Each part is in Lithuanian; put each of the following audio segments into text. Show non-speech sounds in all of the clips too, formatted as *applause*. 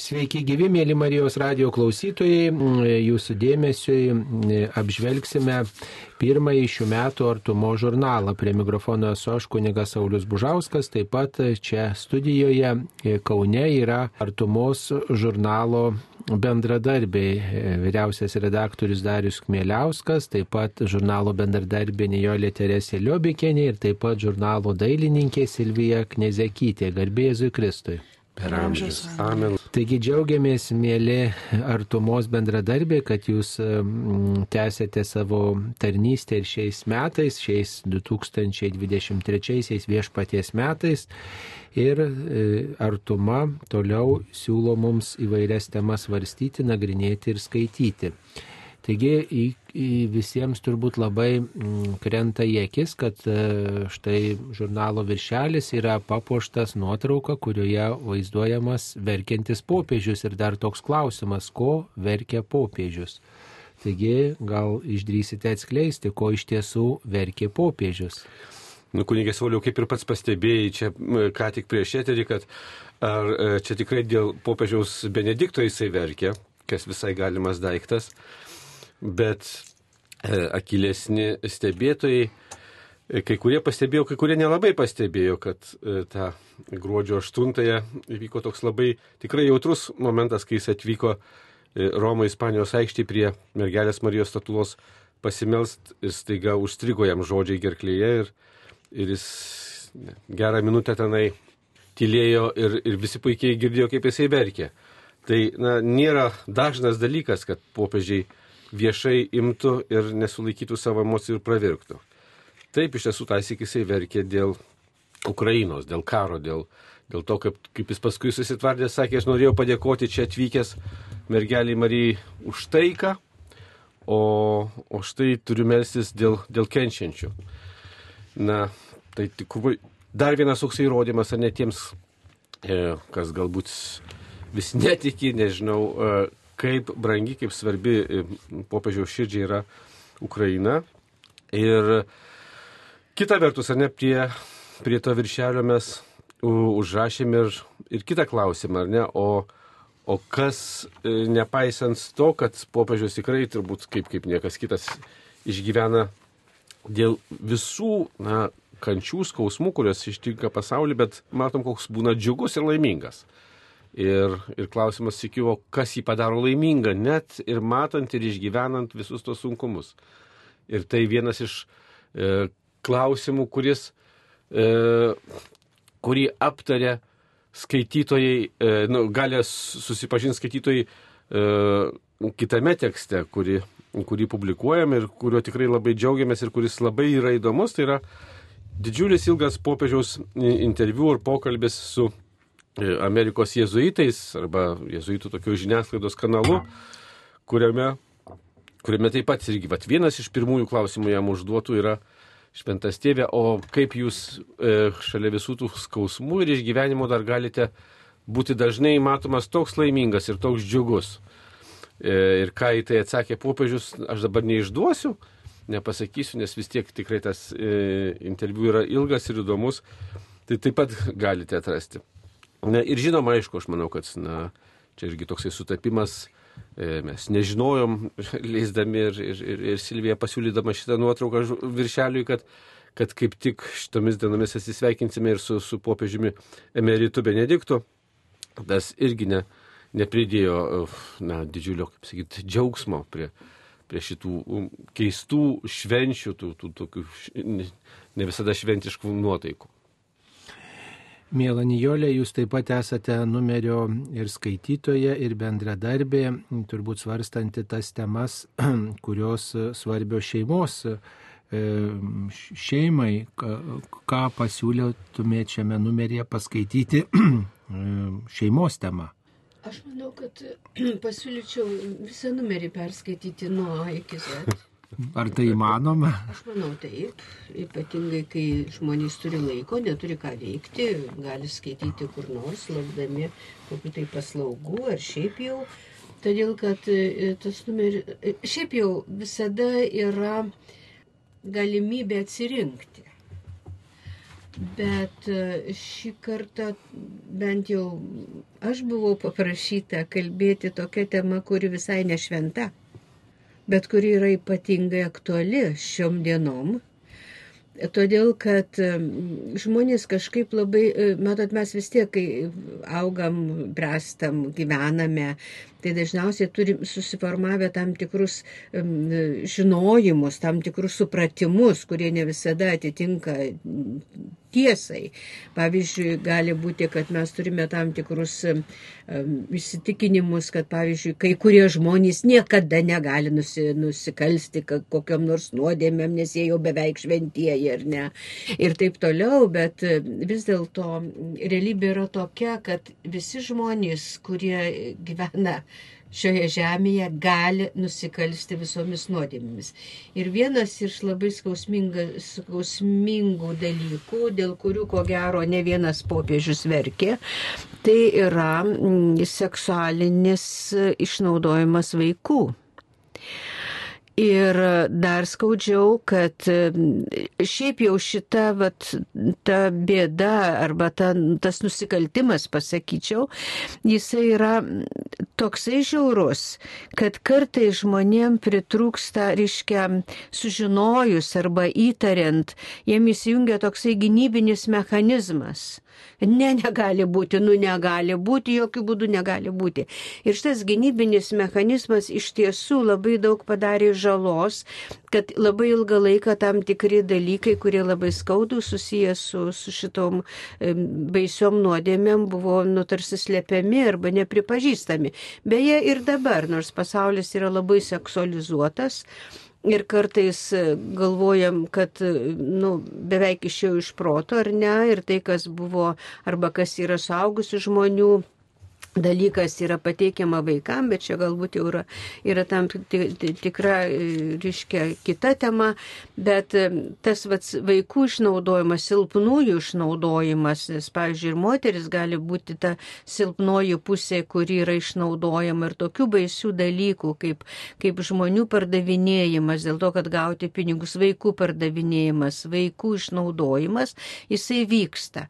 Sveiki gyvi, mėly Marijos radio klausytojai. Jūsų dėmesiui apžvelgsime pirmąjį šių metų artumo žurnalą. Prie mikrofono esu aš kunigas Saulis Bužauskas, taip pat čia studijoje Kaune yra artumos žurnalo bendradarbiai. Vyriausias redaktorius Darius Kmieliauskas, taip pat žurnalo bendradarbė Nijolė Teresė Liobikienė ir taip pat žurnalo dailininkė Silvija Knezekytė. Garbėjai Kristui per amžius. Amen. Taigi džiaugiamės, mėly artumos bendradarbė, kad jūs tęsėte savo tarnystę ir šiais metais, šiais 2023 viešpaties metais. Ir e, artuma toliau siūlo mums įvairias temas varstyti, nagrinėti ir skaityti. Taigi į, į visiems turbūt labai mm, krenta į akis, kad e, štai žurnalo viršelis yra papuoštas nuotrauka, kurioje vaizduojamas verkiantis popiežius ir dar toks klausimas, ko verkia popiežius. Taigi gal išdrysite atskleisti, ko iš tiesų verkė popiežius. Nu, kunigė Sauliau, kaip ir pats pastebėjai čia ką tik prieš eterį, kad ar e, čia tikrai dėl popiežiaus Benedikto jisai verkė, kas visai galimas daiktas bet e, akilesni stebėtojai, e, kai kurie pastebėjo, kai kurie nelabai pastebėjo, kad e, tą gruodžio 8-ąją įvyko toks labai tikrai jautrus momentas, kai jis atvyko Romo Ispanijos aikštį prie mergelės Marijos statulos pasimelst ir staiga užstrigo jam žodžiai gerklėje ir, ir jis gerą minutę tenai tylėjo ir, ir visi puikiai girdėjo, kaip jisai verkė. Tai na, nėra dažnas dalykas, kad popiežiai viešai imtų ir nesulaikytų savo emocijų ir pravirktų. Taip, iš tiesų, tąsik jisai verkė dėl Ukrainos, dėl karo, dėl, dėl to, kaip, kaip jis paskui susitvardė, sakė, aš norėjau padėkoti čia atvykęs mergeliai Marijai už taiką, o, o štai turiu melstis dėl, dėl kenčiančių. Na, tai tik dar vienas toks įrodymas, ar ne tiems, e, kas galbūt vis netiki, nežinau, e, kaip brangi, kaip svarbi e, popiežiaus širdžiai yra Ukraina. Ir kita vertus, ar ne, prie, prie to viršelio mes užrašėm ir, ir kitą klausimą, ar ne, o, o kas, e, nepaisant to, kad popiežius tikrai turbūt kaip, kaip niekas kitas išgyvena dėl visų, na, kančių, skausmų, kurios ištinka pasaulį, bet matom, koks būna džiugus ir laimingas. Ir, ir klausimas sikiu, kas jį padaro laimingą, net ir matant ir išgyvenant visus tos sunkumus. Ir tai vienas iš e, klausimų, kuris, e, kurį aptarė skaitytojai, e, nu, gali susipažinti skaitytojai e, kitame tekste, kurį, kurį publikuojam ir kuriuo tikrai labai džiaugiamės ir kuris labai yra įdomus. Tai yra didžiulis ilgas popiežiaus interviu ir pokalbis su Amerikos jėzuitais arba jėzuitų tokiu žiniasklaidos kanalu, kuriame, kuriame taip pat irgi vat, vienas iš pirmųjų klausimų jam užduotų yra šventas tėvė, o kaip jūs e, šalia visų tų skausmų ir išgyvenimų dar galite būti dažnai matomas toks laimingas ir toks džiugus. E, ir ką į tai atsakė popiežius, aš dabar neišduosiu, nepasakysiu, nes vis tiek tikrai tas e, interviu yra ilgas ir įdomus, tai taip pat galite atrasti. Na, ir žinoma, aišku, aš manau, kad na, čia irgi toksai sutapimas, e, mes nežinojom, *laughs* leisdami ir, ir, ir, ir Silvija pasiūlydama šitą nuotrauką viršeliui, kad, kad kaip tik šitomis dienomis atsisveikinsime ir su, su popiežiumi Emeritu Benediktu. Tas irgi ne, nepridėjo na, didžiulio, kaip sakyti, džiaugsmo prie, prie šitų um, keistų švenčių, tų, tų tokių ne visada šventiškų nuotaikų. Mėla Nijolė, jūs taip pat esate numerio ir skaitytoja, ir bendradarbė, turbūt svarstanti tas temas, *clears throat* kurios svarbios šeimos e, šeimai, ką pasiūlytumėte šiame numeryje paskaityti *clears throat* šeimos temą. Aš manau, kad *clears throat* pasiūlyčiau visą numerį perskaityti nuo A iki Z. Ar tai įmanoma? Aš manau taip, ypatingai kai žmonės turi laiko, neturi ką veikti, gali skaityti kur nors, laukdami kokių tai paslaugų ar šiaip jau. Todėl, kad e, tas numeris, e, šiaip jau visada yra galimybė atsirinkti. Bet e, šį kartą bent jau aš buvau paprašyta kalbėti tokia tema, kuri visai nešventa, bet kuri yra ypatingai aktuali šiom dienom. Todėl, kad žmonės kažkaip labai, e, matot, mes vis tiek, kai augam, brestam, gyvename, tai dažniausiai turim susiformavę tam tikrus žinojimus, tam tikrus supratimus, kurie ne visada atitinka tiesai. Pavyzdžiui, gali būti, kad mes turime tam tikrus įsitikinimus, kad, pavyzdžiui, kai kurie žmonės niekada negali nusi, nusikalsti kokiam nors nuodėmėm, nes jie jau beveik šventieji ar ne. Ir taip toliau, bet vis dėlto realybė yra tokia, kad visi žmonės, kurie gyvena šioje žemėje gali nusikalsti visomis nuodėmėmis. Ir vienas iš labai skausmingų dalykų, dėl kurių ko gero ne vienas popiežius verkė, tai yra seksualinis išnaudojimas vaikų. Ir dar skaudžiau, kad šiaip jau šita vat, ta bėda arba ta, tas nusikaltimas, pasakyčiau, jisai yra toksai žiaurus, kad kartai žmonėm pritrūksta, reiškia, sužinojus arba įtariant, jiem įsijungia toksai gynybinis mechanizmas Ne, negali būti, nu negali būti, jokių būdų negali būti. Ir šitas gynybinis mechanizmas iš tiesų labai daug padarė žalos, kad labai ilgą laiką tam tikri dalykai, kurie labai skaudų susijęs su, su šitom baisiom nuodėmėm, buvo nutarsi slepiami arba nepripažįstami. Beje, ir dabar, nors pasaulis yra labai seksualizuotas, Ir kartais e, galvojam, kad e, nu, beveik išėjau iš proto ar ne, ir tai, kas buvo, arba kas yra saugusių žmonių dalykas yra pateikiama vaikam, bet čia galbūt jau yra, yra tam tikra, reiškia, kita tema, bet e, tas vats, vaikų išnaudojimas, silpnųjų išnaudojimas, nes, pavyzdžiui, ir moteris gali būti ta silpnoji pusė, kuri yra išnaudojama ir tokių baisių dalykų, kaip, kaip žmonių pardavinėjimas, dėl to, kad gauti pinigus, vaikų pardavinėjimas, vaikų išnaudojimas, jisai vyksta.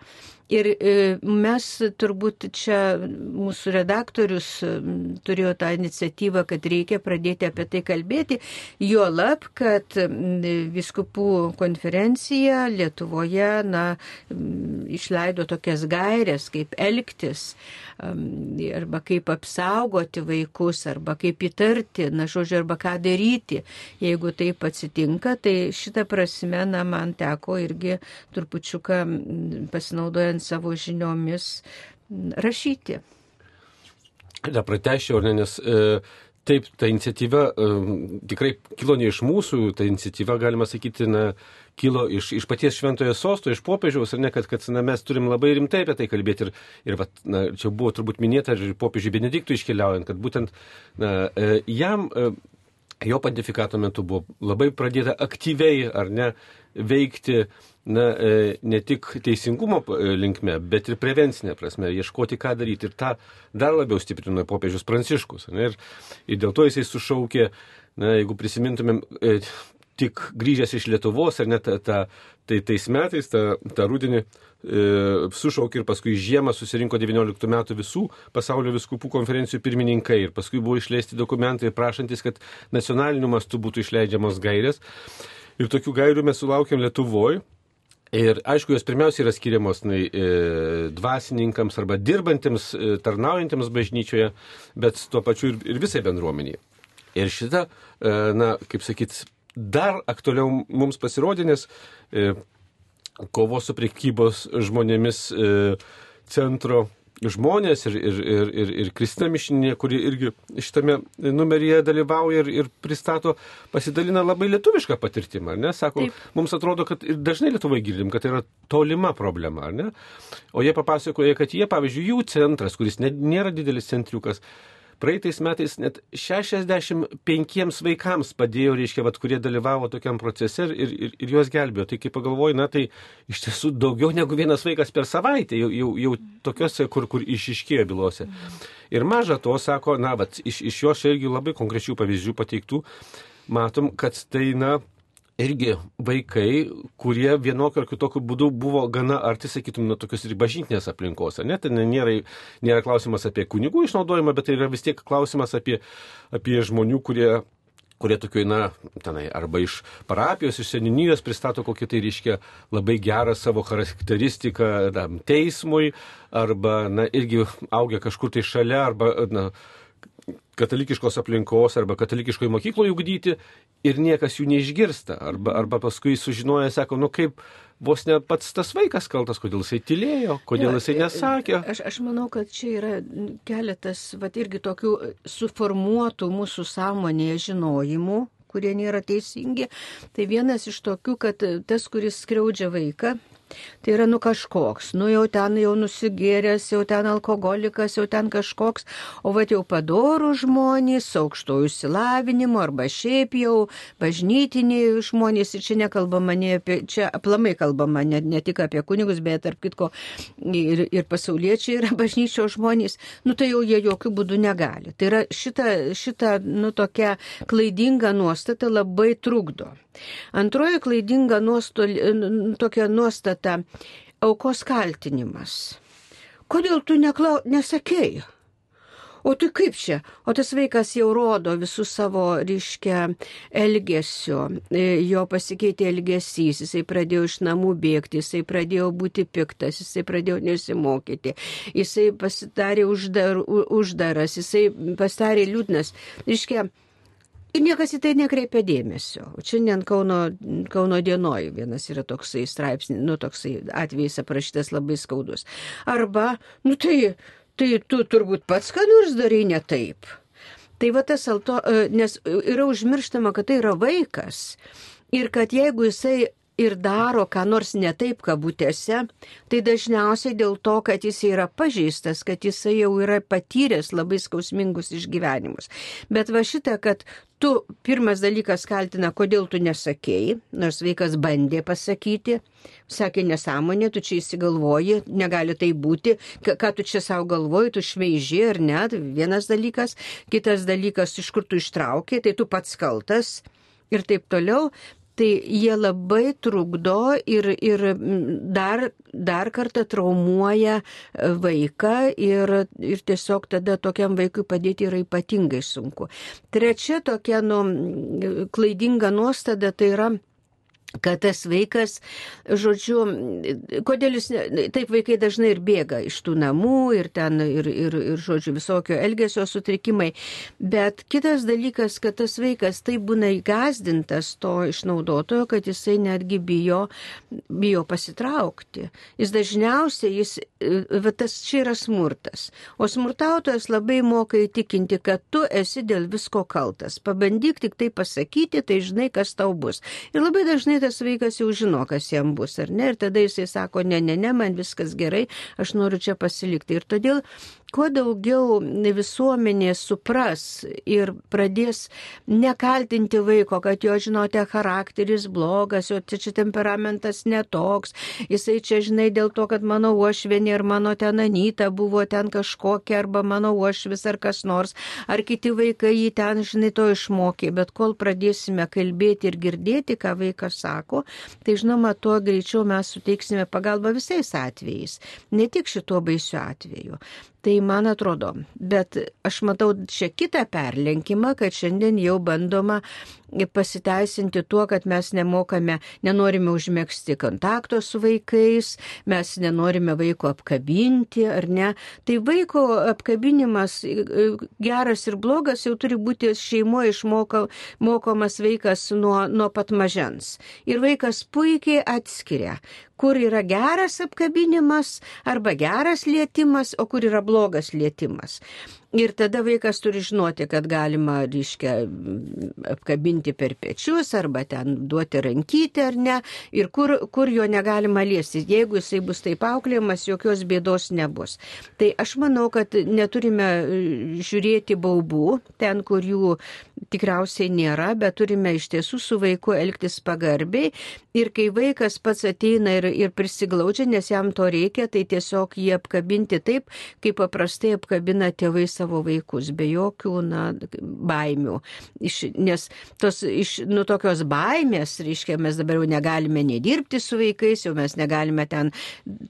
Ir e, mes turbūt čia mūsų redaktorius turėjo tą iniciatyvą, kad reikia pradėti apie tai kalbėti, jo lab, kad viskupų konferencija Lietuvoje na, išleido tokias gairias, kaip elgtis arba kaip apsaugoti vaikus, arba kaip įtarti, na, žodžiu, arba ką daryti, jeigu taip atsitinka, tai šitą prasme, na, man teko irgi trupučiuką pasinaudojant savo žiniomis rašyti. Da, pratešiau, nes e, taip, ta iniciatyva e, tikrai kilo ne iš mūsų, ta iniciatyva, galima sakyti, na, kilo iš, iš paties šventojo sosto, iš popiežiaus, ar ne, kad, kad na, mes turim labai rimtai apie tai kalbėti. Ir, ir vat, na, čia buvo turbūt minėta ir popiežiui Benediktui iškeliaujant, kad būtent na, e, jam, e, jo pontifikato metu buvo labai pradėta aktyviai, ar ne, veikti na, e, ne tik teisingumo linkme, bet ir prevencinė prasme, ieškoti, ką daryti. Ir tą dar labiau stiprino popiežius Pranciškus. Ne, ir, ir dėl to jisai sušaukė, na, jeigu prisimintumėm, tik grįžęs iš Lietuvos, ar net ta, ta, tai tais metais, tą, tą rudenį, e, sušaukė ir paskui žiemą susirinko 19 metų visų pasaulio viskupų konferencijų pirmininkai ir paskui buvo išleisti dokumentai prašantis, kad nacionaliniu mastu būtų išleidžiamos gairės. Ir tokių gairių mes sulaukėm Lietuvoje. Ir aišku, jos pirmiausia yra skiriamos na, e, dvasininkams arba dirbantiems, e, tarnaujantiems bažnyčioje, bet tuo pačiu ir, ir visai bendruomeniai. Ir šita, e, na, kaip sakyt, dar aktualiau mums pasirodė, nes e, kovos su priekybos žmonėmis e, centro žmonės ir, ir, ir, ir, ir Kristina Mišinė, kuri irgi šitame numeryje dalyvauja ir, ir pristato, pasidalina labai lietuvišką patirtimą, ne? Sako, Taip. mums atrodo, kad ir dažnai Lietuvoje girdim, kad tai yra tolima problema, ne? O jie papasakoja, kad jie, pavyzdžiui, jų centras, kuris ne, nėra didelis centriukas, Praeitais metais net 65 vaikams padėjo, reiškia, vat, kurie dalyvavo tokiam procese ir, ir, ir juos gelbėjo. Tai kai pagalvoju, na tai iš tiesų daugiau negu vienas vaikas per savaitę, jau, jau, jau tokiuose, kur, kur išiškėjo bylose. Ir maža to, sako, na, vat, iš, iš jo čia irgi labai konkrečių pavyzdžių pateiktų, matom, kad tai, na, irgi vaikai, kurie vienokiu ar kitokiu būdu buvo gana arti, sakytum, nuo tokios ir bažnytinės aplinkos. Ne? Tai nėra, nėra klausimas apie kunigų išnaudojimą, bet tai yra vis tiek klausimas apie, apie žmonių, kurie kurie tokioj, na, tenai, arba iš parapijos, iš seninijos pristato kokį tai reiškia labai gerą savo charakteristiką tam teismui, arba, na, irgi augia kažkur tai šalia, arba, na, katalikiškos aplinkos arba katalikiškoje mokykloje ugdyti ir niekas jų neišgirsta. Arba, arba paskui sužinoja, sako, nu kaip vos ne pats tas vaikas kaltas, kodėl jisai tylėjo, kodėl jo, jisai nesakė. Aš, aš manau, kad čia yra keletas, va irgi tokių suformuotų mūsų sąmonėje žinojimų, kurie nėra teisingi. Tai vienas iš tokių, kad tas, kuris skriaudžia vaiką, Tai yra nu kažkoks, nu jau ten jau nusigėręs, jau ten alkoholikas, jau ten kažkoks, o va jau padorų žmonės, aukštojų įsilavinimo arba šiaip jau bažnytiniai žmonės, ir čia nekalbama ne apie, čia aplamai kalbama ne, ne tik apie kunigus, bet tarp kitko ir, ir pasauliečiai yra bažnyčio žmonės, nu tai jau jie jokių būdų negali. Tai yra šita, šita nu tokia klaidinga nuostata labai trukdo. Antroji klaidinga nuostol, tokia nuostata - aukos kaltinimas. Kodėl tu neklau, nesakėjai? O tai kaip čia? O tas vaikas jau rodo visų savo, reiškia, elgesio, e, jo pasikeitė elgesys, jisai pradėjo iš namų bėgti, jisai pradėjo būti piktas, jisai pradėjo nesimokyti, jisai pasidarė uždar, uždaras, jisai pasidarė liūdnas. Reiškia, Ir niekas į tai nekreipia dėmesio. Šiandien Kauno, Kauno dienoj vienas yra toksai straipsnis, nu toksai atvejis aprašytas labai skaudus. Arba, nu tai, tai tu turbūt pats ką nors darai ne taip. Tai va tas alto, e, nes yra užmirštama, kad tai yra vaikas. Ir kad jeigu jisai ir daro ką nors ne taip kabutėse, tai dažniausiai dėl to, kad jis yra pažeistas, kad jisai jau yra patyręs labai skausmingus išgyvenimus. Bet va šitą, kad tu pirmas dalykas kaltina, kodėl tu nesakėjai, nors vaikas bandė pasakyti, sakė nesąmonė, tu čia įsigalvoji, negali tai būti, ką, tu čia savo galvoji, tu šmeiži ar ne, vienas dalykas, kitas dalykas, iš kur tu ištraukė, tai tu pats kaltas ir taip toliau, tai jie labai trukdo ir, ir dar, dar kartą traumuoja vaiką ir, ir tiesiog tada tokiam vaikui padėti yra ypatingai sunku. Trečia tokia nu, klaidinga nuostada tai yra kad tas vaikas, žodžiu, kodėl jūs, taip vaikai dažnai ir bėga iš tų namų ir ten, ir, ir, ir žodžiu, visokio elgesio sutrikimai, bet kitas dalykas, kad tas vaikas taip būna įgazdintas to išnaudotojo, kad jisai netgi bijo, bijo pasitraukti. Jis dažniausiai, jis, va, tas čia yra smurtas, o smurtautojas labai moka įtikinti, kad tu esi dėl visko kaltas. Pabandyk tik tai pasakyti, tai žinai, kas tau bus. Ir labai dažnai tas vaikas jau žino, kas jam bus, ar ne? Ir tada jisai sako, ne, ne, ne, man viskas gerai, aš noriu čia pasilikti. Ir todėl kuo daugiau visuomenė supras ir pradės nekaltinti vaiko, kad jo, žinote, charakteris blogas, jo čia temperamentas netoks, jisai čia, žinai, dėl to, kad mano uošvienė ir mano ten anyta buvo ten kažkokia, arba mano uošvis ar kas nors, ar kiti vaikai jį ten, žinai, to išmokė, bet kol pradėsime kalbėti ir girdėti, ką vaikas sako, tai žinoma, tuo greičiau mes suteiksime pagalbą visais atvejais, ne tik šituo baisiu atveju. Tai man atrodo, bet aš matau čia kitą perlenkimą, kad šiandien jau bandoma pasiteisinti tuo, kad mes nemokame, nenorime užmėgsti kontakto su vaikais, mes nenorime vaiko apkabinti, ar ne. Tai vaiko apkabinimas geras ir blogas jau turi būti šeimoje išmokomas vaikas nuo, nuo pat mažens. Ir vaikas puikiai atskiria, kur yra geras apkabinimas arba geras lietimas, o kur yra blogas lietimas. Ir tada vaikas turi žinoti, kad galima, reiškia, apkabinti per pečius arba ten duoti rankytę ar ne, ir kur, kur jo negalima liesti. Jeigu jisai bus taip auklėjamas, jokios bėdos nebus. Tai aš manau, kad neturime e, žiūrėti baubų ten, kur jų tikriausiai nėra, bet turime iš tiesų su vaiku elgtis pagarbiai Ir kai vaikas pats ateina ir, ir prisiglaudžia, nes jam to reikia, tai tiesiog jį apkabinti taip, kaip paprastai apkabina tėvai savo vaikus, be jokių na, baimių. Iš, nes tos, iš, nu, tokios baimės, reiškia, mes dabar jau negalime nedirbti su vaikais, jau mes negalime ten.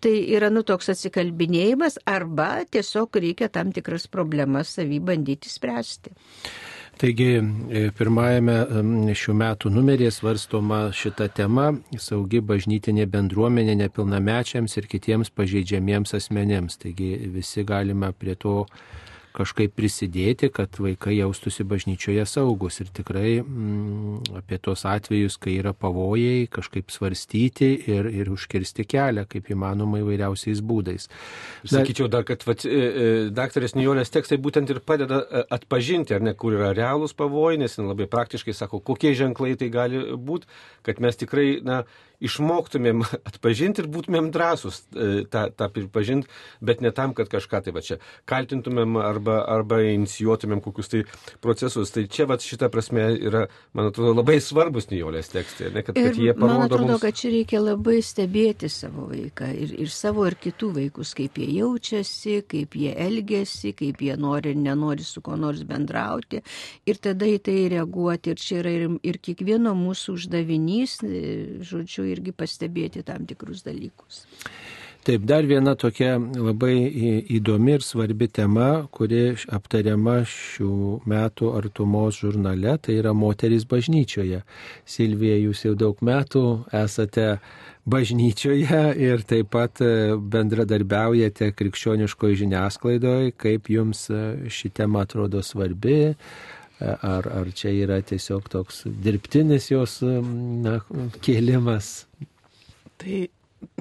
Tai yra nu toks atsikalbinėjimas arba tiesiog reikia tam tikras problemas savy bandyti spręsti. Taigi e, pirmajame šių metų numeryje svarstoma šita tema - saugi bažnytinė bendruomenė nepilnamečiams ir kitiems pažeidžiamiems asmenėms. Taigi visi galime prie to kažkaip prisidėti, kad vaikai jaustųsi bažnyčioje saugus ir tikrai mm, apie tos atvejus, kai yra pavojai, kažkaip svarstyti ir, ir užkirsti kelią, kaip įmanoma įvairiausiais būdais. Sakyčiau dar, kad vat, e, e, daktarės Nijolės tekstai būtent ir padeda e, atpažinti, ar ne, kur yra realūs pavojai, nes labai praktiškai sako, kokie ženklai tai gali būti, kad mes tikrai, na, išmoktumėm *laughs* atpažinti ir būtumėm drąsus e, tą, tą pripažinti, bet ne tam, kad kažką tai va čia kaltintumėm arba, arba inicijuotumėm kokius tai procesus. Tai čia va šita prasme yra, man atrodo, labai svarbus Nijolės tekstai, ne, kad, ir kad jie parodo. Man atrodo, mums... kad čia reikia labai stebėti savo vaiką ir, ir savo ir kitų vaikus, kaip jie jaučiasi, kaip jie elgesi, kaip jie nori ir nenori su kuo nors bendrauti ir tada į tai reaguoti. Ir čia yra ir, ir kiekvieno mūsų uždavinys, žodžiu, irgi pastebėti tam tikrus dalykus. Taip, dar viena tokia labai įdomi ir svarbi tema, kuri aptariama šių metų artumos žurnale, tai yra moteris bažnyčioje. Silvija, jūs jau daug metų esate bažnyčioje ir taip pat e, bendradarbiaujate krikščioniškoje žiniasklaidoje, kaip jums e, ši tema atrodo svarbi, ar, ar čia yra tiesiog toks dirbtinis jos na, kėlimas? Tai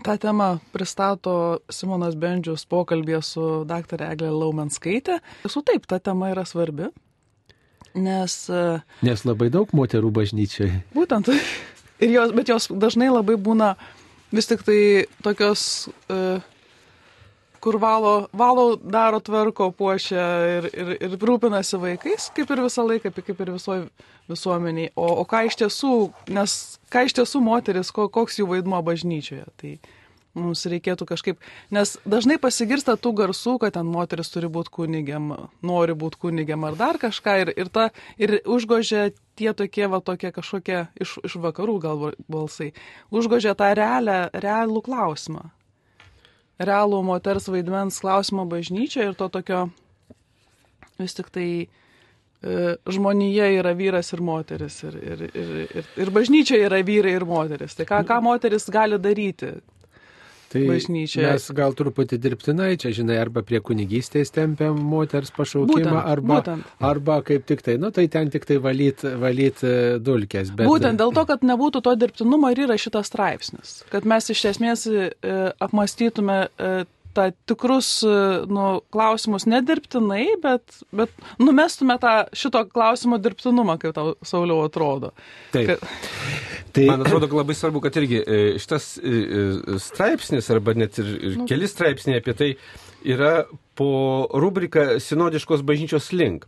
tą temą pristato Simonas Bendžius pokalbėje su dr. Eglė Laumenskaitė. Esu taip, ta tema yra svarbi, nes... Nes labai daug moterų bažnyčiai. Būtent. *laughs* Ir jos, bet jos dažnai labai būna vis tik tai tokios... Uh, kur valo, valo daro tvarko, puošia ir, ir, ir rūpinasi vaikais, kaip ir visą laiką, kaip ir visoje visuomeniai. O, o ką iš tiesų, nes ką iš tiesų moteris, koks jų vaidmo bažnyčioje. Tai mums reikėtų kažkaip, nes dažnai pasigirsta tų garsų, kad ten moteris turi būti kunigiam, nori būti kunigiam ar dar kažką ir, ir, ta, ir užgožia tie tokie, va tokie kažkokie iš, iš vakarų gal balsai, užgožia tą realią, realų klausimą realų moters vaidmens klausimą bažnyčioje ir to tokio vis tik tai e, žmonija yra vyras ir moteris ir, ir, ir, ir, ir bažnyčioje yra vyrai ir moteris. Tai ką, ką moteris gali daryti? Tai bažnyčia. Mes gal truputį dirbtinai čia, žinai, arba prie kunigystės tempiam moters pašaukimą, būtent, arba, būtent. arba kaip tik tai, nu tai ten tik tai valyt, valyt e, dulkės. Bet... Būtent dėl to, kad nebūtų to dirbtinumo ir yra šitas straipsnis. Kad mes iš esmės e, apmastytume e, tą tikrus nu, klausimus nedirbtinai, bet, bet numestume tą šito klausimo dirbtinumą, kaip tau Sauliau atrodo. Taip. Kad... Tai man atrodo labai svarbu, kad irgi e, šitas e, e, straipsnis arba net ir, ir nu. keli straipsniai apie tai yra po rubrika Sinodiškos bažnyčios link.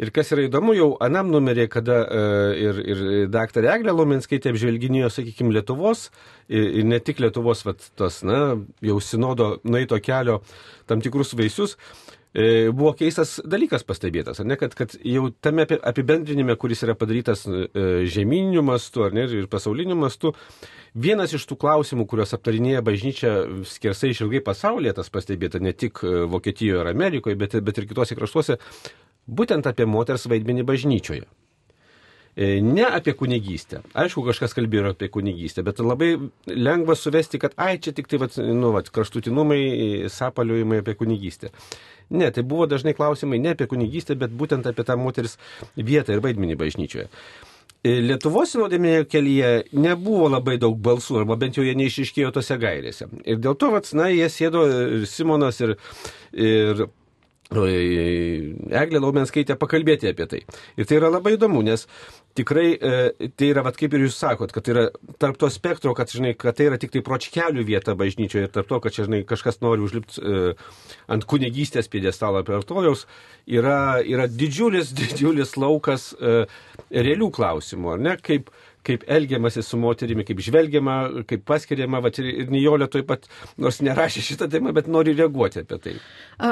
Ir kas yra įdomu, jau anam numerė, kada uh, ir, ir daktarė Eglė Lomenskaitė apžvelginėjo, sakykime, Lietuvos ir, ir ne tik Lietuvos, vat, tos, na, jau sinodo nueito kelio tam tikrus vaisius, e, buvo keistas dalykas pastebėtas, ar ne, kad, kad jau tame apibendrinime, kuris yra padarytas e, žemyniniu mastu, ar ne, ir pasauliniu mastu, vienas iš tų klausimų, kuriuos aptarinėja bažnyčia skersai išilgai pasaulyje, tas pastebėta ne tik Vokietijoje ar Amerikoje, bet, bet ir kitose kraštuose, būtent apie moters vaidmenį bažnyčioje. E, ne apie kunigystę. Aišku, kažkas kalbėjo apie kunigystę, bet labai lengva suvesti, kad ai, čia tik tai vat, nu, vat, kraštutinumai, sapaliojimai apie kunigystę. Ne, tai buvo dažnai klausimai ne apie kunigystę, bet būtent apie tą moters vietą ir vaidmenį bažnyčioje. E, Lietuvos sinodėmėje kelyje nebuvo labai daug balsų, arba bent jau jie neišiškėjo tose gairėse. Ir dėl to, vat, na, jie sėdo ir Simonas ir, ir Eglė Laumenskaitė pakalbėti apie tai. Ir tai yra labai įdomu, nes tikrai e, tai yra, vat, kaip ir jūs sakot, kad tai yra tarp to spektro, kad, žinai, kad tai yra tik tai pročkelių vieta bažnyčioje ir tarp to, kad žinai, kažkas nori užlipti e, ant kunigystės pėdestalo per tojos, yra, yra didžiulis, *laughs* didžiulis laukas e, realių klausimų, ar ne, kaip, kaip elgiamasi su moterimi, kaip žvelgiama, kaip paskiriama, va, ir, ir Nijolė toj pat, nors nerašė šitą temą, bet nori reaguoti apie tai.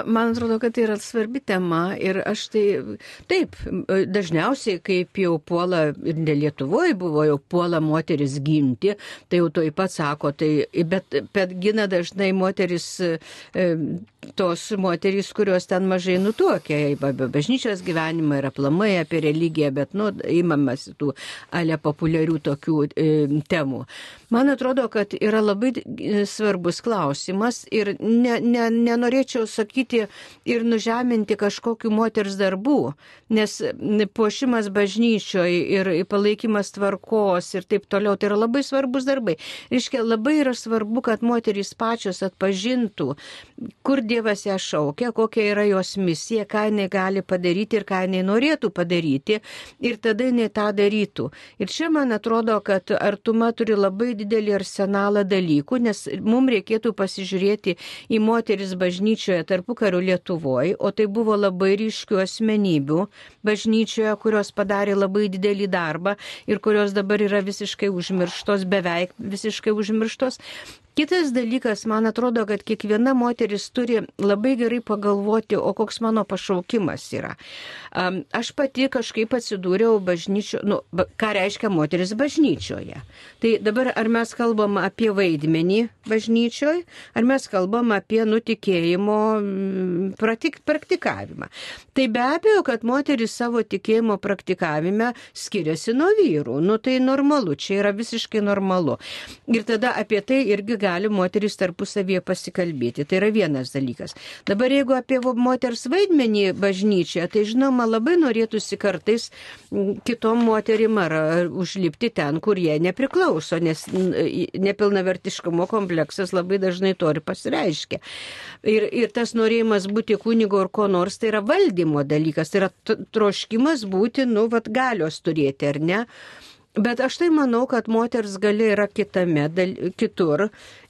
Man atrodo, kad tai yra svarbi tema ir aš tai, taip, dažniausiai, kaip jau puola ir ne Lietuvoje buvo, jau puola moteris ginti, tai jau to pat sako, tai, bet, bet gina dažnai moteris, e, tos moterys, kurios ten mažai nutuokia, apie bažnyčios gyvenimą ir aplamai apie religiją, bet, nu, įmamas tų ale populiarių populiarių tokių e, temų. Man atrodo, kad yra labai e, svarbus klausimas ir ne, ne, nenorėčiau sakyti ir nužeminti kažkokių moters darbų, nes puošimas bažnyčioje ir palaikymas tvarkos ir taip toliau, tai yra labai svarbus darbai. Iškia, labai yra svarbu, kad moterys pačios atpažintų, kur Dievas ją šaukia, kokia yra jos misija, ką jinai gali padaryti ir ką jinai norėtų padaryti ir tada jinai tą darytų. Ir čia man atrodo, kad artuma turi labai didelį arsenalą dalykų, nes mums reikėtų pasižiūrėti į moteris bažnyčioje tarpu karių Lietuvoje, o tai buvo labai ryškių asmenybių bažnyčioje, kurios padarė labai didelį darbą ir kurios dabar yra visiškai užmirštos, beveik visiškai užmirštos. Kitas dalykas, man atrodo, kad kiekviena moteris turi labai gerai pagalvoti, o koks mano pašaukimas yra. Aš pati kažkaip atsidūriau bažnyčio, nu, ką reiškia moteris bažnyčioje. Tai dabar ar mes kalbam apie vaidmenį bažnyčioje, ar mes kalbam apie nutikėjimo pratik, praktikavimą. Tai be abejo, kad moteris savo tikėjimo praktikavime skiriasi nuo vyrų. Nu tai normalu, čia yra visiškai normalu. Ir tada apie tai irgi galime gali moteris tarpusavėje pasikalbėti. Tai yra vienas dalykas. Dabar jeigu apie moters vaidmenį bažnyčioje, tai žinoma, labai norėtųsi kartais kitom moterim ar užlipti ten, kur jie nepriklauso, nes nepilnavertiškumo kompleksas labai dažnai to ir pasireiškia. Ir, ir tas norėjimas būti kunigo ar ko nors, tai yra valdymo dalykas, tai yra troškimas būti, nu, vad galios turėti, ar ne? Bet aš tai manau, kad moters galia yra kitame, dal, kitur.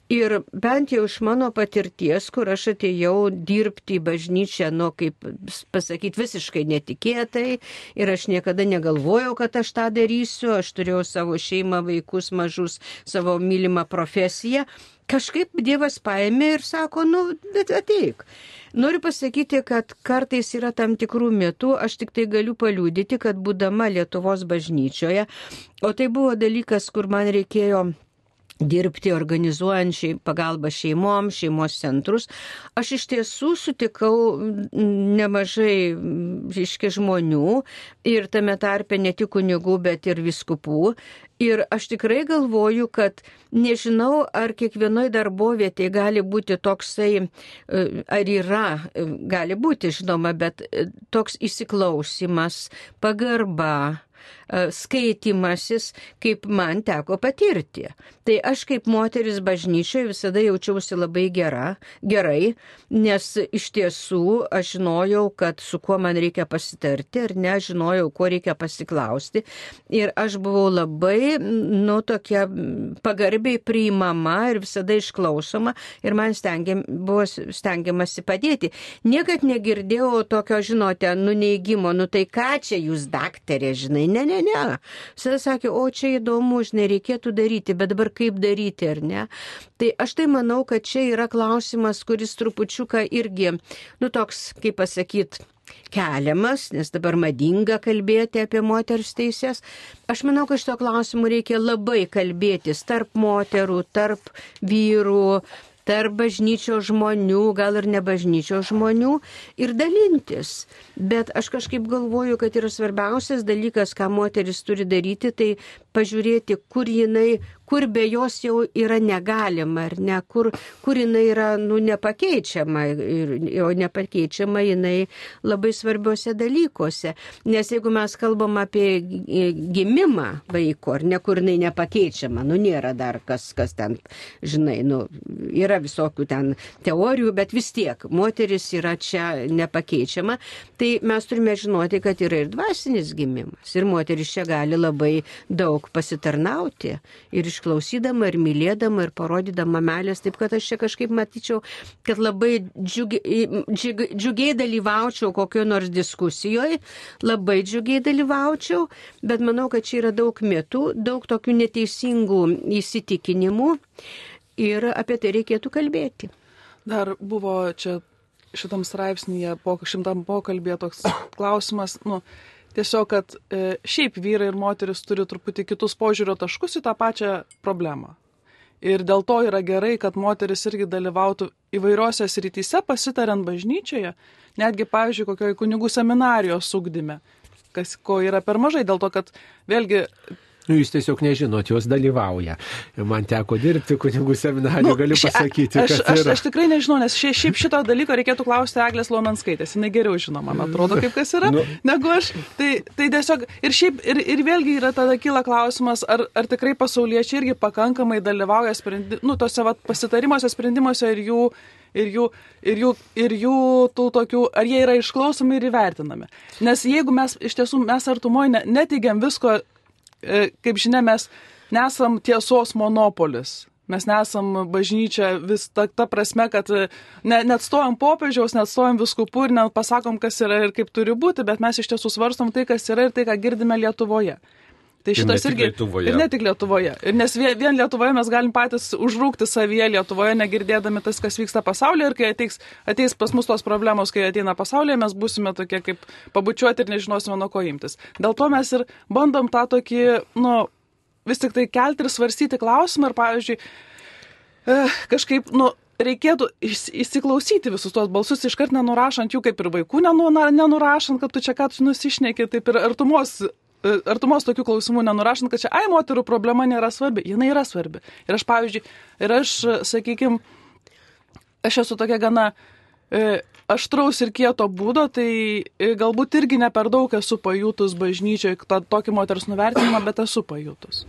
Ir bent jau iš mano patirties, kur aš atėjau dirbti į bažnyčią, nu, kaip pasakyti, visiškai netikėtai ir aš niekada negalvojau, kad aš tą darysiu, aš turėjau savo šeimą, vaikus mažus, savo mylimą profesiją. Kažkaip Dievas paėmė ir sako, nu, bet ateik. Noriu pasakyti, kad kartais yra tam tikrų metų, aš tik tai galiu paliūdyti, kad būdama Lietuvos bažnyčioje, o tai buvo dalykas, kur man reikėjo dirbti organizuojančiai pagalbą šeimom, šeimos centrus. Aš iš tiesų sutikau nemažai, reiškia, žmonių ir tame tarpe ne tik kunigų, bet ir viskupų. Ir aš tikrai galvoju, kad nežinau, ar kiekvienoje darbovietėje gali būti toksai, e, ar yra, e, gali būti, žinoma, bet e, toks įsiklausimas, pagarba skaitimasis, kaip man teko patirti. Tai aš kaip moteris bažnyčioje visada jaučiausi labai gera, gerai, nes iš tiesų aš žinojau, kad su kuo man reikia pasitarti ir nežinojau, ko reikia pasiklausti. Ir aš buvau labai, nu, tokia pagarbiai priimama ir visada išklausoma ir man stengiam, buvo stengiamasi padėti. Niekad negirdėjau tokio, žinote, nuneigimo, nu tai ką čia jūs daktarė, žinai, ne, ne, ne. Visada sakė, o čia įdomu, žinai, reikėtų daryti, bet dabar kaip daryti, ar ne? Tai aš tai manau, kad čia yra klausimas, kuris trupučiuką irgi, nu toks, kaip pasakyti, keliamas, nes dabar madinga kalbėti apie moters teisės. Aš manau, kad šito klausimu reikia labai kalbėtis tarp moterų, tarp vyrų, tarp bažnyčio žmonių, gal ir ne bažnyčio žmonių ir dalintis. Bet aš kažkaip galvoju, kad yra svarbiausias dalykas, ką moteris turi daryti, tai pažiūrėti, kur jinai, kur be jos jau yra negalima, ar ne, kur, kur jinai yra nu, nepakeičiama, ir, o nepakeičiama jinai labai svarbiuose dalykuose. Nes jeigu mes kalbam apie gimimą vaiko, ar ne, kur jinai nepakeičiama, nu nėra dar kas, kas ten, žinai, nu, yra visokių ten teorijų, bet vis tiek moteris yra čia nepakeičiama, tai mes turime žinoti, kad yra ir dvasinis gimimas. Ir moteris čia gali labai daug pasitarnauti ir iš išklausydama ir mylėdama ir parodydama meilės. Taip kad aš čia kažkaip matyčiau, kad labai džiugiai, džiugiai, džiugiai dalyvaučiau kokio nors diskusijoje, labai džiugiai dalyvaučiau, bet manau, kad čia yra daug mitų, daug tokių neteisingų įsitikinimų ir apie tai reikėtų kalbėti. Dar buvo čia šitam straipsnėje, po šimtam pokalbėje toks klausimas, nu, tiesiog, kad e, šiaip vyrai ir moteris turi truputį kitus požiūrio taškus į tą pačią problemą. Ir dėl to yra gerai, kad moteris irgi dalyvautų įvairiose srityse, pasitariant bažnyčioje, netgi, pavyzdžiui, kokioje kunigų seminarijos sugdyme, kas ko yra per mažai, dėl to, kad vėlgi Nu, jūs tiesiog nežinot, jos dalyvauja. Man teko dirbti kunigų seminarijoje, nu, galiu pasakyti. Aš, aš, aš tikrai nežinau, nes šia, šiaip šito dalyko reikėtų klausti Eglės Lomenskaitės. Jis geriau žino, man atrodo, kaip kas yra, nu. negu aš. Tai, tai tiesiog ir šiaip, ir, ir vėlgi yra tada kyla klausimas, ar, ar tikrai pasauliečiai irgi pakankamai dalyvauja sprendi, nu, tose vat, pasitarimuose, sprendimuose ir jų ir jų, ir jų, ir jų tų tokių, ar jie yra išklausomi ir įvertinami. Nes jeigu mes iš tiesų mes artumoje neteigiam visko kaip žinia, mes nesam tiesos monopolis. Mes nesam bažnyčia vis ta, ta prasme, kad e, ne, net stojam popiežiaus, net stojam viskupų ir net pasakom, kas yra ir kaip turi būti, bet mes iš tiesų svarstom tai, kas yra ir tai, ką girdime Lietuvoje. Tai šitas ir irgi. Lietuvoje. Ir ne tik Lietuvoje. Ir nes vien, vien Lietuvoje mes galim patys užrūkti savyje Lietuvoje, negirdėdami tas, kas vyksta pasaulyje. Ir kai ateis, ateis pas mus tos problemos, kai ateina pasaulyje, mes būsime tokie kaip pabučiuoti ir nežinosime nuo ko imtis. Dėl to mes ir bandom tą tokį, nu, vis tik tai kelti ir svarstyti klausimą. Ir pavyzdžiui, eh, kažkaip, nu, reikėtų įsiklausyti visus tuos balsus, iškart nenurašant jų, kaip ir vaikų nenurašant, kad tu čia ką tu nusišneki, taip ir artumos artumos tokių klausimų nenurašant, kad čia, ai, moterų problema nėra svarbi. Jis yra svarbi. Ir aš, pavyzdžiui, ir aš, sakykime, aš esu tokia gana e, aštraus ir kieto būdo, tai e, galbūt irgi ne per daug esu pajutus bažnyčioje tokį moters nuvertinimą, bet esu pajutus.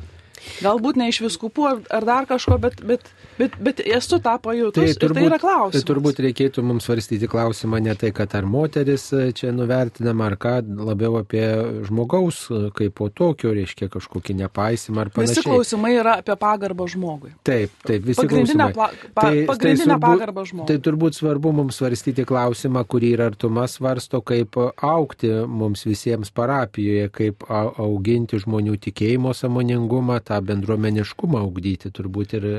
Galbūt ne iš viskupų ar, ar dar kažko, bet, bet, bet, bet esu tą pajutus. Tai, turbūt, tai yra klausimas. Tai turbūt reikėtų mums svarstyti klausimą ne tai, kad ar moteris čia nuvertinama, ar ką, labiau apie žmogaus kaip po tokio, reiškia kažkokį nepaisimą ar panašiai. Visi klausimai yra apie pagarbą žmogui. Taip, taip, visi pagrindinė klausimai. Pa, tai, pagrindinė tai pagarbą žmogui. Tai turbūt svarbu mums svarstyti klausimą, kurį ir artumas svarsto, kaip aukti mums visiems parapijoje, kaip auginti žmonių tikėjimo samoningumą tą bendruomeniškumą augdyti, turbūt ir e,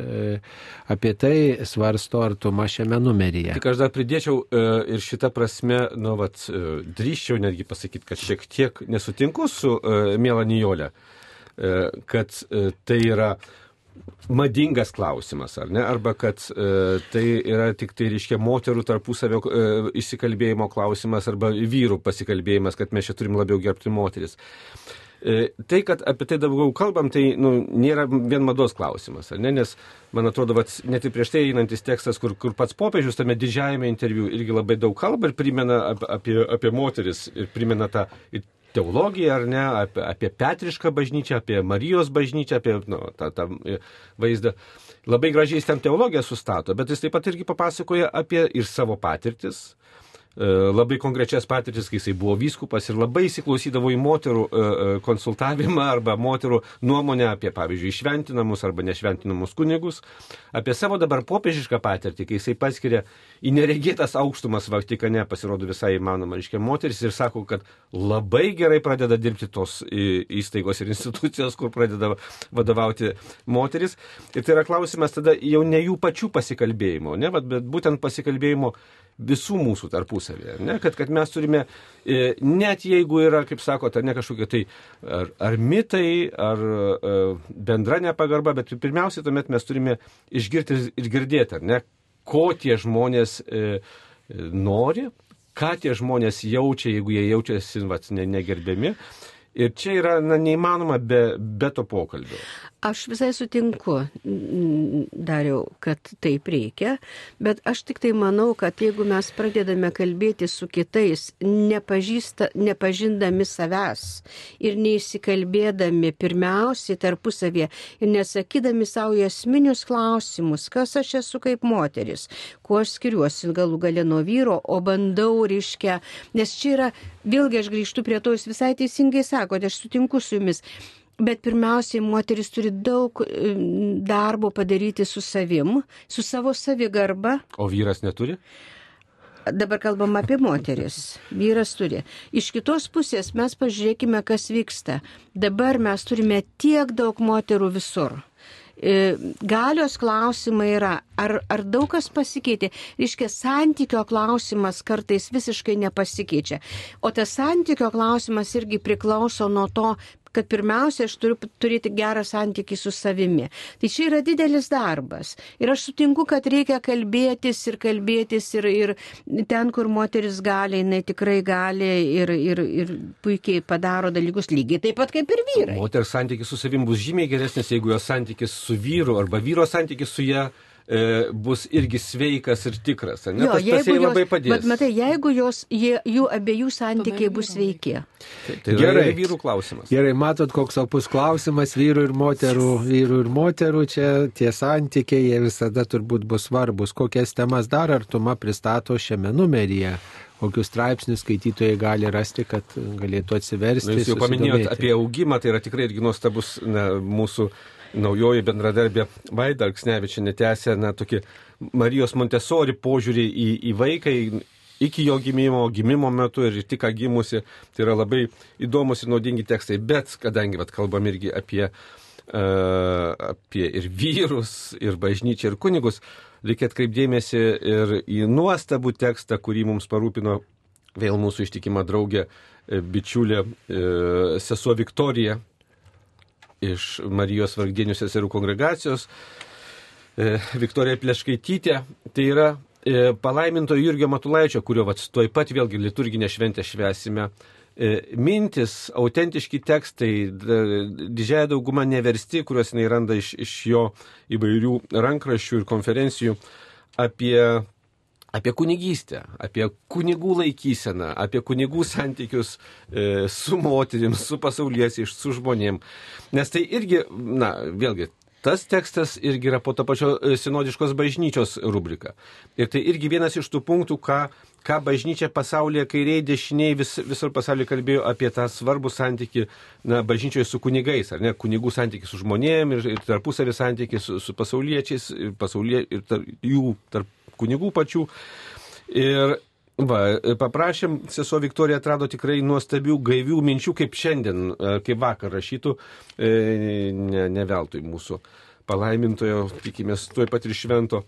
apie tai svarsto artuma šiame numeryje. Tik aš dar pridėčiau e, ir šitą prasme, nu, vat, e, drįščiau netgi pasakyti, kad šiek tiek nesutinku su Mėla Nijolė, kad tai yra madingas klausimas, ar ne? Arba kad e, tai yra tik tai, reiškia, moterų tarpusavio e, įsikalbėjimo klausimas arba vyrų pasikalbėjimas, kad mes čia turim labiau gerbti moteris. E, tai, kad apie tai daugiau kalbam, tai nu, nėra vien mados klausimas, ne? nes, man atrodo, vat, net ir prieš tai einantis tekstas, kur, kur pats popiežius tame didžiajame interviu irgi labai daug kalba ir primena apie, apie, moteris ir primena tą teologiją, ar ne, apie, apie Petrišką bažnyčią, apie Marijos bažnyčią, apie nu, tą, tą e, vaizdą. Labai gražiai jis ten teologiją sustato, bet jis taip pat irgi papasakoja apie ir savo patirtis, E, labai konkrečias patirtis, kai jisai buvo vyskupas ir labai įsiklausydavo į moterų e, e, konsultavimą arba moterų nuomonę apie, pavyzdžiui, šventinamus arba nešventinamus kunigus, apie savo dabar popiežišką patirtį, kai jisai paskiria į neregėtas aukštumas Vatikane, pasirodo visai įmanoma, reiškia, moteris ir sako, kad labai gerai pradeda dirbti tos įstaigos ir institucijos, kur pradeda vadovauti moteris. Ir tai yra klausimas tada jau ne jų pačių pasikalbėjimo, ne, bet būtent pasikalbėjimo visų mūsų tarpusavėje. Ne? Kad, kad mes turime, e, net jeigu yra, kaip sakote, ne kažkokie tai ar, ar mitai, ar e, bendra nepagarba, bet pirmiausia, tuomet mes turime išgirti ir girdėti, ar ne, ko tie žmonės e, nori, ką tie žmonės jaučia, jeigu jie jaučiasi vat, ne, negerbiami. Ir čia yra na, neįmanoma be, be to pokalbio. Aš visai sutinku, dariau, kad taip reikia, bet aš tik tai manau, kad jeigu mes pradedame kalbėti su kitais, nepažindami savęs ir neįsikalbėdami pirmiausiai tarpusavėje ir nesakydami savo esminius klausimus, kas aš esu kaip moteris, kuo aš skiriuosi galų galę nuo vyro, o bandau, reiškia, nes čia yra, vėlgi aš grįžtu prie to, jūs visai teisingai sakote, aš sutinku su jumis Bet pirmiausiai moteris turi daug darbo padaryti su savim, su savo savigarba. O vyras neturi? Dabar kalbam apie moteris. Vyras turi. Iš kitos pusės mes pažiūrėkime, kas vyksta. Dabar mes turime tiek daug moterų visur. E, galios klausimai yra, ar, ar daug kas pasikeitė. Iškia, santykio klausimas kartais visiškai nepasikeičia. O tas santykio klausimas irgi priklauso nuo to, kad pirmiausia, aš turiu turėti gerą santykį su savimi. Tai čia yra didelis darbas. Ir aš sutinku, kad reikia kalbėtis ir kalbėtis ir, ir ten, kur moteris gali, jinai tikrai gali ir, ir, ir puikiai padaro dalykus lygiai taip pat kaip ir vyrai. Moters santykis su savim bus žymiai geresnis, jeigu jos santykis su vyru arba vyro santykis su ją e, bus irgi sveikas ir tikras. Ne? Jo, Tas, tas jai jeigu labai jos, padės. bet matai, jeigu jos, jie, jų abiejų santykiai bus sveiki. Tai, tai Gerai. Vyrų klausimas. Gerai, matot, koks opus klausimas vyrų ir moterų, vyrų ir moterų, čia tie santykiai, jie visada turbūt bus svarbus. Kokias temas dar artuma pristato šiame numeryje? Kokius straipsnius skaitytojai gali rasti, kad galėtų atsiversti. Na, Jūs jau paminėjot apie augimą, tai yra tikrai irgi nuostabus na, mūsų naujoji bendradarbė Vaida Alksnevičinė tęsė na, tokį Marijos Montesori požiūrį į, į vaiką iki jo gimimo, gimimo metu ir tik ką gimusi. Tai yra labai įdomus ir naudingi tekstai, bet kadangi vat, kalbam irgi apie, uh, apie ir vyrus, ir bažnyčią, ir kunigus, reikia atkreipdėmėsi ir į nuostabų tekstą, kurį mums parūpino vėl mūsų ištikima draugė, e, bičiulė e, sesuo Viktorija iš Marijos Vargdienių seserų kongregacijos, e, Viktorija Pleškaitytė. Tai yra e, palaiminto Jurgio Matulaičio, kurio vat, tuoj pat vėlgi liturginę šventę švesime. E, Mintis, autentiški tekstai, d- didžiąją daugumą neversti, kuriuos jinai randa iš, iš jo įvairių rankraščių ir konferencijų apie apie kunigystę, apie kunigų laikyseną, apie kunigų santykius e, su moterim, su pasauliečiais, su žmonėm. Nes tai irgi, na, vėlgi, tas tekstas irgi yra po to pačio e, sinodiškos bažnyčios rubrika. Ir tai irgi vienas iš tų punktų, ką, ką bažnyčia pasaulyje, kairiai, dešiniai, vis, visur pasaulyje kalbėjo apie tą svarbų santyki, na, bažnyčioje su kunigais, ar ne, kunigų santyki su žmonėm ir, ir tarpusavį santyki su, su pasauliečiais pasaulie, ir tar, jų tarp kunigų pačių. Ir va, paprašėm, sesuo Viktorija atrado tikrai nuostabių, gaivių minčių, kaip šiandien, e, kaip vakar rašytų, e, ne, ne veltui mūsų palaimintojo, tikimės, tuoj pat ir švento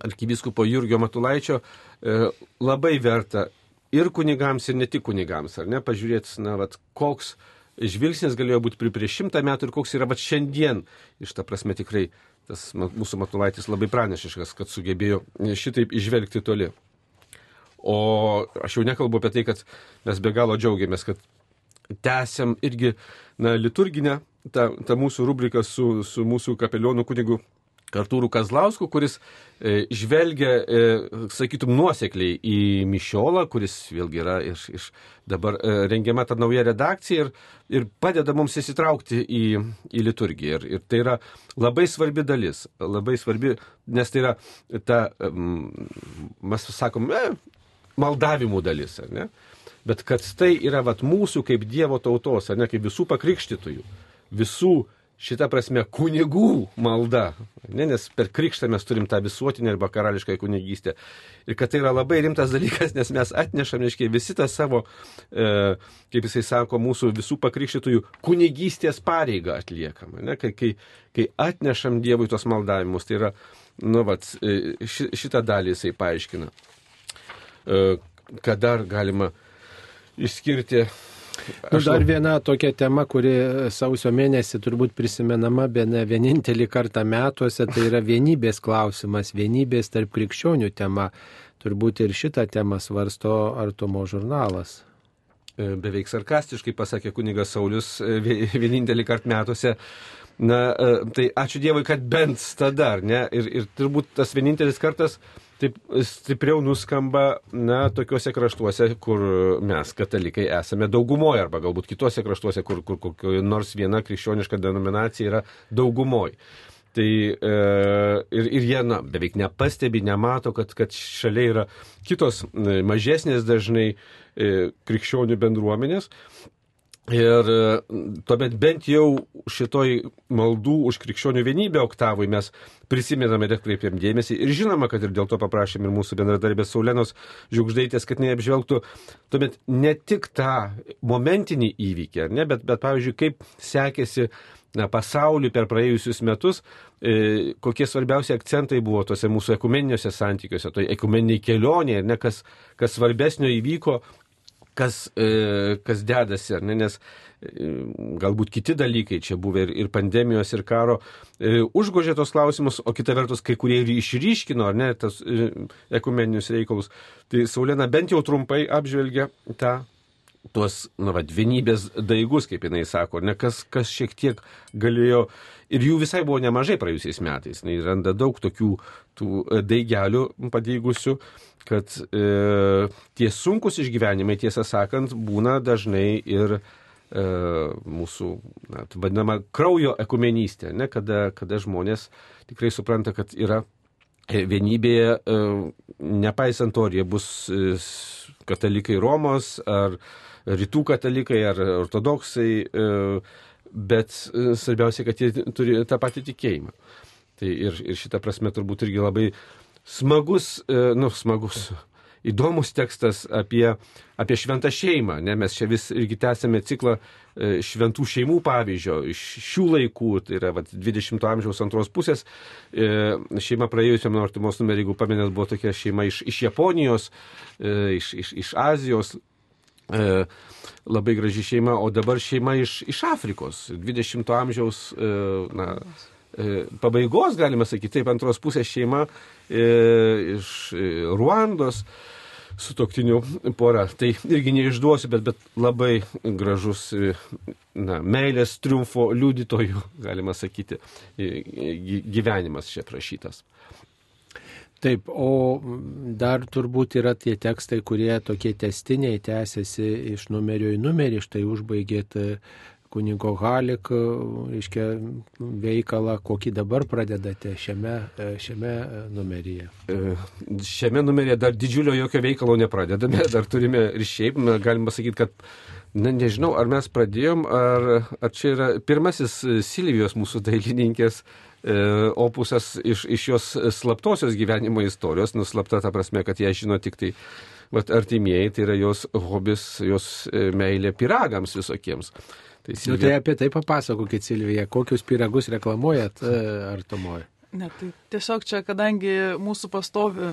arkivyskupo Jurgio Matulaičio, e, labai verta ir kunigams, ir ne tik kunigams, ar ne, pažiūrėti, na, vat, koks žvilgsnis galėjo būti pri- prieš šimtą metų ir koks yra vat šiandien. Iš ta prasme tikrai tas mūsų Matulaitis labai pranešiškas, kad sugebėjo šitaip išvelgti toli. O aš jau nekalbu apie tai, kad mes be galo džiaugiamės, kad tęsiam irgi na, liturginę tą, tą mūsų rubriką su, su mūsų kapelionu kunigu Kartūrų Kazlausku, kuris e, žvelgia, e, sakytum, nuosekliai į Mišiolą, kuris vėlgi yra iš, iš dabar e, rengiama ta nauja redakcija ir, ir padeda mums įsitraukti į, į liturgiją. Ir, ir tai yra labai svarbi dalis, labai svarbi, nes tai yra ta, mes sakom, e, maldavimų dalis, ar ne? Bet kad tai yra vat, mūsų kaip Dievo tautos, ar ne, kaip visų pakrikštytųjų, visų šitą prasme kunigų malda, ne, nes per krikštą mes turim tą visuotinę arba karališką kunigystę. Ir kad tai yra labai rimtas dalykas, nes mes atnešam, reiškia, visi tą savo, e, kaip jisai sako, mūsų visų pakrikštytųjų kunigystės pareigą atliekam. Ne, kai, kai, kai atnešam Dievui tos maldavimus, tai yra, nu, vat, e, ši, šitą dalį jisai paaiškina. E, ką dar galima išskirti. Nu, dar lab- viena tokia tema, kuri sausio mėnesį turbūt prisimenama, be ne vienintelį kartą metuose, tai yra vienybės klausimas, vienybės tarp krikščionių tema. Turbūt ir šitą temą svarsto Artumo žurnalas. E, beveik sarkastiškai pasakė kunigas Saulis e, vie- vienintelį kartą metuose. Na, e, tai ačiū Dievui, kad bent tada, ne? Ir, ir turbūt tas vienintelis kartas taip stipriau nuskamba, na, tokiuose kraštuose, kur mes, katalikai, esame daugumoje, arba galbūt kitose kraštuose, kur, kur kokio nors viena krikščioniška denominacija yra daugumoje. Tai e, ir, ir jie na, beveik nepastebi, nemato, kad, kad šalia yra kitos e, mažesnės dažnai e, krikščionių bendruomenės. Ir e, tuomet bent jau šitoj maldų už krikščionių vienybę oktavui mes prisimename ir atkreipiam dėmesį. Ir žinoma, kad ir dėl to paprašėm ir mūsų bendradarbės Saulenos Žiūkždaitės, kad neapžvelgtų tuomet ne tik tą momentinį įvykį, ne, bet, bet pavyzdžiui, kaip sekėsi na, pasauliu per praėjusius metus, e, kokie svarbiausi akcentai buvo tuose mūsų ekumeniniuose santykiuose, toj ekumeniniai kelionėje, ne, kas, kas svarbesnio įvyko kas, e, kas dedasi, ne, nes e, galbūt kiti dalykai čia buvę ir, ir pandemijos, ir karo e, užgožė tos klausimus, o kita vertus kai kurie ir išryškino, ar ne, tas ekumeninius reikalus. Tai Saulėna bent jau trumpai apžvelgia tą tuos, na, vad, vienybės daigus, kaip jinai sako, ne kas, kas šiek tiek galėjo, ir jų visai buvo nemažai praėjusiais metais, jinai randa daug tokių tų daigelių padeigusių, kad e, tie sunkus išgyvenimai, tiesą sakant, būna dažnai ir e, mūsų, na, vadinama, kraujo ekumenystė, ne, kada, kada žmonės tikrai supranta, kad yra e, vienybėje, e, nepaisant to, ar jie bus e, katalikai Romos, ar rytų katalikai, ar ortodoksai, e, bet e, svarbiausia, kad jie turi tą patį tikėjimą. Tai ir, ir šitą prasme turbūt irgi labai smagus, e, nu, smagus, *laughs* įdomus tekstas apie, apie šventą šeimą. Ne? Mes čia vis irgi tęsėme ciklą šventų šeimų pavyzdžio iš šių laikų, tai yra vat, 20-ojo amžiaus antros pusės. Šeima praėjusiam nuo artimos numerį, jeigu pamenės, buvo tokia šeima iš, iš Japonijos, iš, iš, iš Azijos. Labai graži šeima, o dabar šeima iš, iš Afrikos, 20-ojo amžiaus na, E, pabaigos, galima sakyti, taip, antros pusės šeima e, iš e, Ruandos su toktiniu pora. Tai irgi neišduosiu, bet, bet labai gražus na, meilės triumfo liudytojų, galima sakyti, gyvenimas čia prašytas. Taip, o dar turbūt yra tie tekstai, kurie tokie testiniai tęsiasi iš numerio į numerį, štai užbaigėt kunigo Halik, reiškia, veikalą, kokį dabar pradedate šiame, šiame numeryje? E, šiame numeryje dar didžiulio jokio veikalo nepradedame, *laughs* dar turime ir šiaip, galima sakyti, kad Na, nežinau, ar mes pradėjom, ar, ar čia yra pirmasis Silvijos mūsų dailininkės e, opusas iš, iš jos slaptosios gyvenimo istorijos, nuslapta ta prasme, kad ją žino tik tai vat, artimieji, tai yra jos hobis, jos e, meilė piragams visokiems. Tai, Silvija... nu, tai apie tai papasakokit, Silvija, kokius piragus reklamuojat e, ar tomoje? Ne, tai tiesiog čia, kadangi mūsų pastovi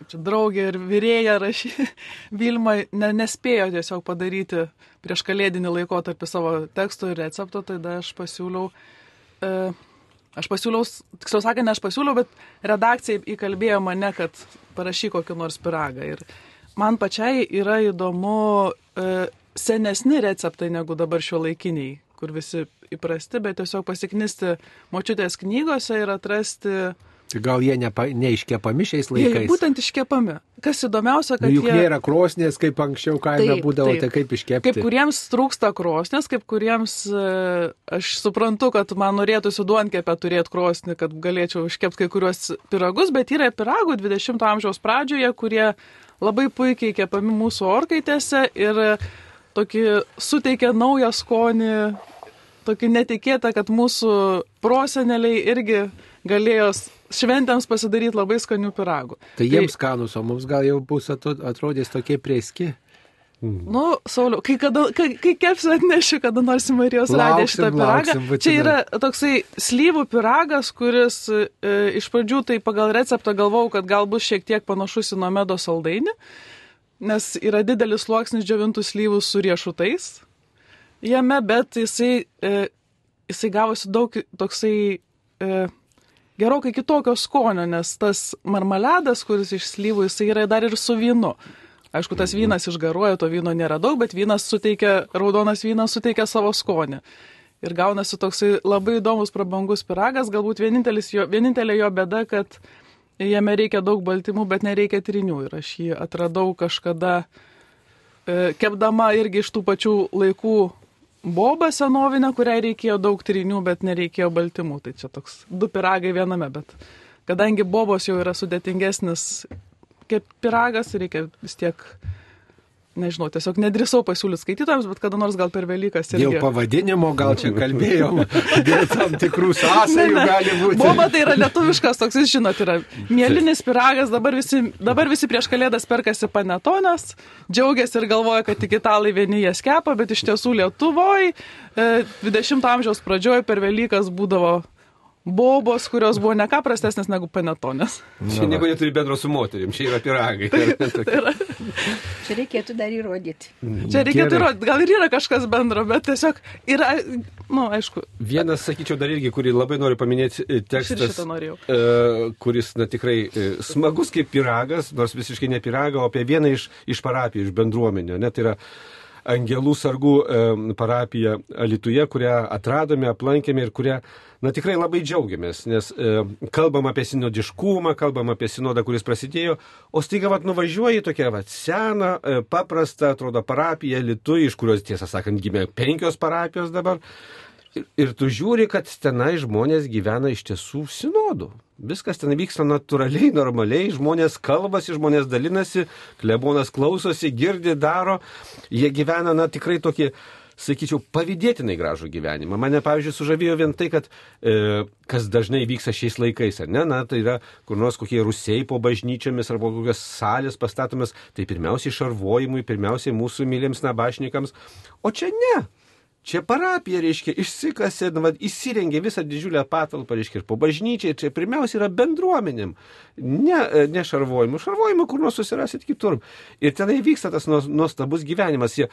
e, čia draugė ir vyrėja rašy, *laughs* Vilma ne, nespėjo tiesiog padaryti prieš kalėdinį laikotarpį savo teksto ir recepto, tai tada aš pasiūliau, e, aš pasiūliau, tiksliau sakant, ne aš pasiūliau, bet redakcija įkalbėjo mane, kad parašy kokį nors piragą. Ir man pačiai yra įdomu e, senesni receptai negu dabar šio laikiniai, kur visi įprasti, bet tiesiog pasiknisti močiutės knygose ir atrasti. Tai gal jie nepa, neiškepami šiais laikais? Jie būtent iškepami. Kas įdomiausia, kad... Nu, juk jie... nėra krosnės, kaip anksčiau kaime taip, būdavo, taip. tai kaip iškepti? Kaip kuriems trūksta krosnės, kaip kuriems e, aš suprantu, kad man norėtųsi duonkepę turėti krosnį, kad galėčiau iškepti kai kuriuos piragus, bet yra piragų 20-ojo amžiaus pradžioje, kurie labai puikiai kepami mūsų orkaitėse ir tokį suteikia naują skonį, tokį netikėtą, kad mūsų proseneliai irgi galėjo šventėms pasidaryti labai skanių piragų. Tai jiems tai, skanus, o mums gal jau bus atrodys tokie prieski. Mm. Nu, Sauliau, kai, kada, kai, kai kepsiu atnešiu kada nors į Marijos radiją šitą piragą. Lauksim, čia yra toksai slyvų piragas, kuris e, iš pradžių tai pagal receptą galvau, kad gal bus šiek tiek panašus į nomedo saldainį. Nes yra didelis sluoksnis džiovintų slyvų su riešutais jame, bet jisai, e, jisai gavosi daug toksai e, gerokai kitokio skonio, nes tas marmaladas, kuris iš slyvų, jisai yra dar ir su vynu. Aišku, tas vynas išgaruoja, to vyno nėra daug, bet vynas suteikia, raudonas vynas suteikia savo skonį. Ir gaunasi toksai labai įdomus prabangus piragas, galbūt jo, vienintelė jo bėda, kad jame reikia daug baltymų, bet nereikia trinių. Ir aš jį atradau kažkada, e, kepdama irgi iš tų pačių laikų bobą senovinę, kuriai reikėjo daug trinių, bet nereikėjo baltymų. Tai čia toks du piragai viename, bet kadangi bobos jau yra sudėtingesnis kaip piragas, reikia vis tiek nežinau, tiesiog nedrįsau pasiūlyti skaitytojams, bet kada nors gal per Velykas irgi. Dėl pavadinimo gal čia kalbėjom, *laughs* dėl tam tikrų sąsajų Ne, ne. gali būti. Boba tai yra lietuviškas toks, jūs žinot, yra mėlynis piragas, dabar visi, dabar visi prieš kalėdas perkasi panetonas, džiaugiasi ir galvoja, kad tik italai vieni jas kepa, bet iš tiesų Lietuvoje 20 amžiaus pradžioje per Velykas būdavo bobos, kurios buvo ne ką prastesnės negu panetonės. Čia nieko neturi bendro su moterim, čia yra piragai. *laughs* Čia reikėtų dar įrodyti. Čia reikėtų Gerai. įrodyti, gal ir yra kažkas bendro, bet tiesiog yra, na, nu, aišku, Vienas, sakyčiau, dar irgi, kurį labai noriu paminėti, e, tekstas, e, kuris, na, tikrai e, smagus kaip piragas, nors visiškai ne piraga, o apie vieną iš, iš parapijų, iš bendruomenio. Net yra Angelų sargų parapija Alituje, kurią atradome, aplankėme ir kurią, na, tikrai labai džiaugiamės, nes kalbam apie sinodiškumą, kalbam apie sinodą, kuris prasidėjo, o staiga, vat, nuvažiuoji tokia, vat, seną, e, paprastą, atrodo, parapiją Alituje, iš kurios, tiesą sakant, gimė penkios parapijos dabar. Ir, ir tu žiūri, kad tenai žmonės gyvena iš tiesų sinodų. Viskas ten vyksta natūraliai, normaliai, žmonės kalbasi, žmonės dalinasi, klebonas klausosi, girdi, daro. Jie gyvena, na, tikrai tokį, sakyčiau, pavydėtinai gražų gyvenimą. Mane, pavyzdžiui, sužavėjo vien tai, kad e, kas dažnai vyksta šiais laikais, ar ne, na, tai yra kur nors kokie rusiai po bažnyčiomis arba kokios salės pastatomas, tai pirmiausiai šarvojimui, pirmiausiai mūsų myliems nabašnikams. O čia ne. Čia parapija, reiškia, išsikasė, nu, va, įsirengė visą didžiulę patalpą, reiškia, ir po bažnyčiai, čia pirmiausia yra bendruomenėm, ne, ne šarvojimu. Šarvojimu kur nors susirasit kitur. Ir tenai vyksta tas nuos- nuostabus gyvenimas. Jie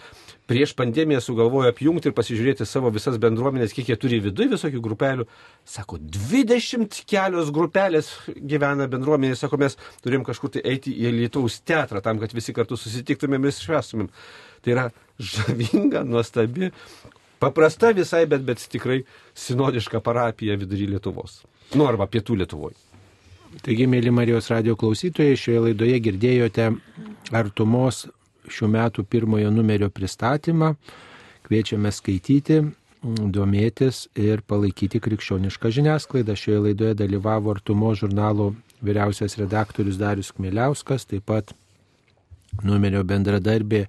prieš pandemiją sugalvojo apjungti ir pasižiūrėti savo visas bendruomenės, kiek jie turi viduje visokių grupelių. Sako, 20 kelios grupelės gyvena bendruomenė. Sako, mes turim kažkur tai eiti į Lietuvos teatrą tam, kad visi kartu susitiktumėm ir švestumėm. Tai yra žavinga, nuostabi, paprasta visai, bet, bet tikrai sinodiška parapija vidury Lietuvos. Nu, arba pietų Lietuvoje. Taigi, mėly Marijos radio klausytojai, šioje laidoje girdėjote Artumos šių metų pirmojo numerio pristatymą. Kviečiame skaityti, domėtis ir palaikyti krikščionišką žiniasklaidą. Šioje laidoje dalyvavo Artumo žurnalo vyriausias redaktorius Darius Kmiliauskas, taip pat numerio bendradarbė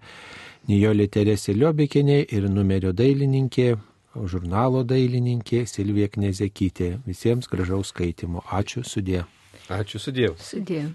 Nijolė Teresė Liobikinė ir numerio dailininkė, žurnalo dailininkė Silvija Knezekytė. Visiems gražaus skaitimo. Ačiū sudė. Ačiū sudėjau. Sudėjau.